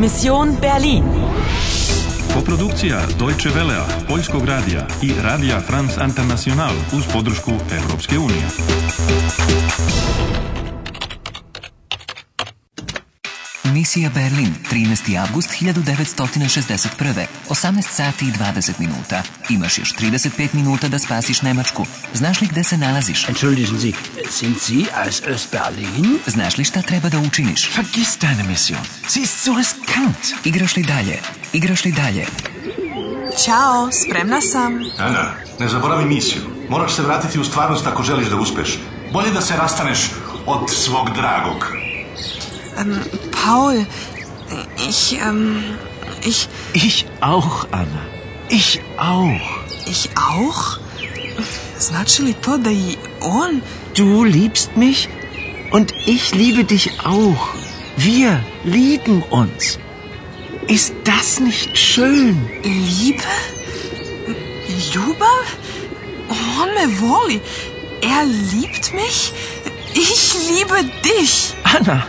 Mission Berlin. Koprodukcija Deutsche Velea, Poljskog radija i Radija France International uz podršku Europske Misija Berlin, 13. avgust 1961. 18 sati i 20 minuta. Imaš još 35 minuta da spasiš Nemačku. Znaš li gde se nalaziš? Entschuldigen Sie, sind Sie aus Ost-Berlin? Znaš li šta treba da učiniš? Vergiss deine Mission. Sie ist zu riskant. Igraš li dalje? Igraš li dalje? Ćao, spremna sam. Ana, ne zaboravi misiju. Moraš se vratiti u stvarnost ako želiš da uspeš. Bolje da se rastaneš od svog dragog. Ähm, Paul, ich, ähm, ich. Ich auch, Anna. Ich auch. Ich auch? Значи ли то да и Du liebst mich und ich liebe dich auch. Wir lieben uns. Ist das nicht schön? Liebe? Ljubav? On me voli. Er liebt mich? Ich liebe dich. Anna.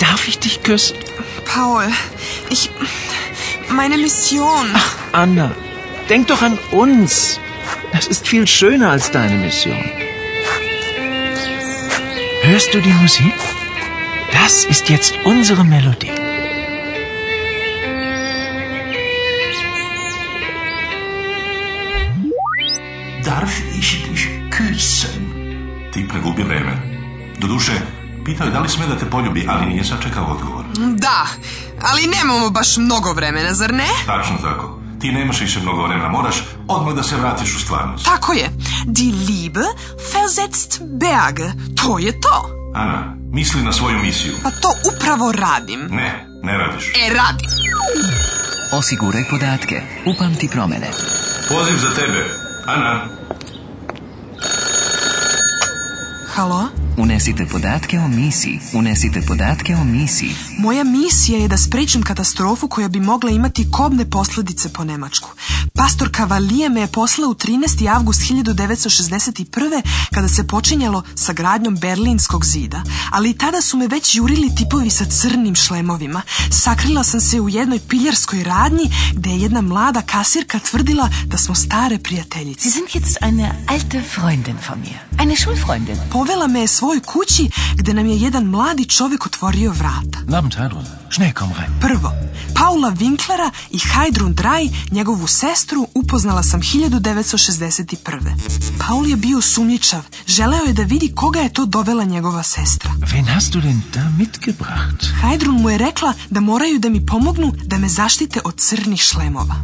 Darf ich dich küssen? Paul, ich. Meine Mission. Ach, Anna, denk doch an uns. Das ist viel schöner als deine Mission. Hörst du die Musik? Das ist jetzt unsere Melodie. Darf ich dich küssen? Ty pregubi vreme. Doduše, Pitao je da li sme da te poljubi, ali nije sačekao odgovor. Da, ali nemamo baš mnogo vremena, zar ne? Tačno tako. Ti nemaš više mnogo vremena, moraš odmah da se vratiš u stvarnost. Tako je. Die Liebe versetzt Berge. To je to. Ana, misli na svoju misiju. Pa to upravo radim. Ne, ne radiš. E, radim. Osiguraj podatke. Upamti promene. Poziv za tebe. Ana. Halo? Unesite podatke o misiji. Unesite podatke o misiji. Moja misija je da spriječim katastrofu koja bi mogla imati kobne posljedice po Nemačku. Pastor Kavalije me je poslao u 13. avgust 1961. kada se počinjalo sa gradnjom Berlinskog zida, ali i tada su me već jurili tipovi sa crnim šlemovima. Sakrila sam se u jednoj piljarskoj radnji gdje je jedna mlada kasirka tvrdila da smo stare prijateljice. Sie sind jetzt eine alte Freundin von mir. Eine Schulfreundin. Povela me je svoj ovoj kući gde nam je jedan mladi čovjek otvorio vrata. Prvo, Paula Winklera i Heidrun Draj, njegovu sestru, upoznala sam 1961. Paul je bio sumnjičav. Želeo je da vidi koga je to dovela njegova sestra. Heidrun mu je rekla da moraju da mi pomognu da me zaštite od crnih šlemova.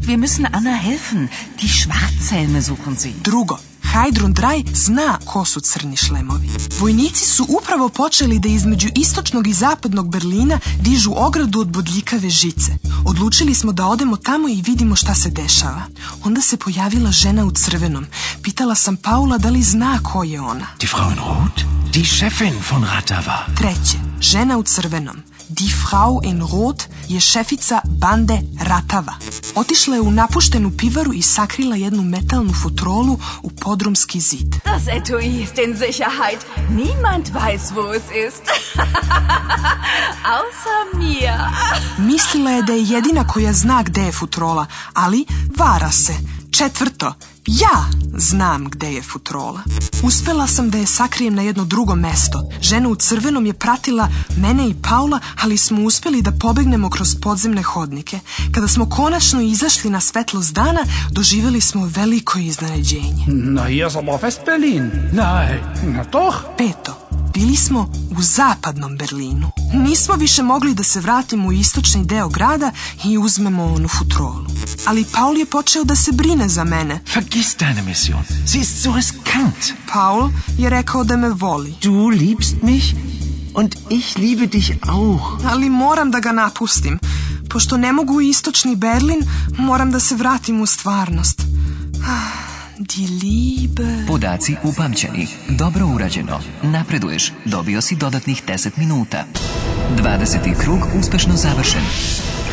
Drugo, Hajdrun-Draj zna ko su crni šlemovi. Vojnici su upravo počeli da između istočnog i zapadnog Berlina dižu ogradu od bodljikave žice. Odlučili smo da odemo tamo i vidimo šta se dešava. Onda se pojavila žena u crvenom. Pitala sam Paula da li zna ko je ona. Die Frau in Rot? Die Chefin von Ratava. Treće, žena u crvenom. Die Frau in Rot je šefica bande Ratava otišla je u napuštenu pivaru i sakrila jednu metalnu futrolu u podrumski zid. Das Etui ist in Sicherheit. Niemand weiß, wo es ist. Außer mir. Mislila je da je jedina koja zna gde je futrola, ali vara se. Četvrto, ja znam gde je futrola. Uspela sam da je sakrijem na jedno drugo mesto. Žena u crvenom je pratila mene i Paula, ali smo uspeli da pobegnemo kroz podzemne hodnike. Kada smo konačno izašli na svetlost dana, doživjeli smo veliko iznaređenje. Na ja sam ofest Berlin. Na, na toh. Peto, bili smo u zapadnom Berlinu. Nismo više mogli da se vratimo u istočni deo grada i uzmemo onu futrolu. Ali Paul je počeo da se brine za mene. Vergiss deine Mission. Sie ist so riskant. Paul je rekao da me voli. Du liebst mich und ich liebe dich auch. Ali moram da ga napustim. Pošto ne mogu u istočni Berlin, moram da se vratim u stvarnost. Ah, die Liebe. Podaci upamćeni. Dobro urađeno. Napreduješ. Dobio si dodatnih 10 minuta. 20. krug uspešno završen.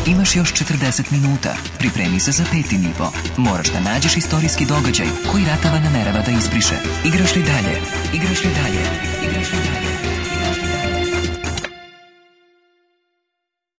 Imaš još 40 minuta. Pripremi se za peti nivo. Moraš da nađeš istorijski događaj koji ratava namerava da izbriše. Igraš li dalje? Igraš li dalje? Igraš li dalje?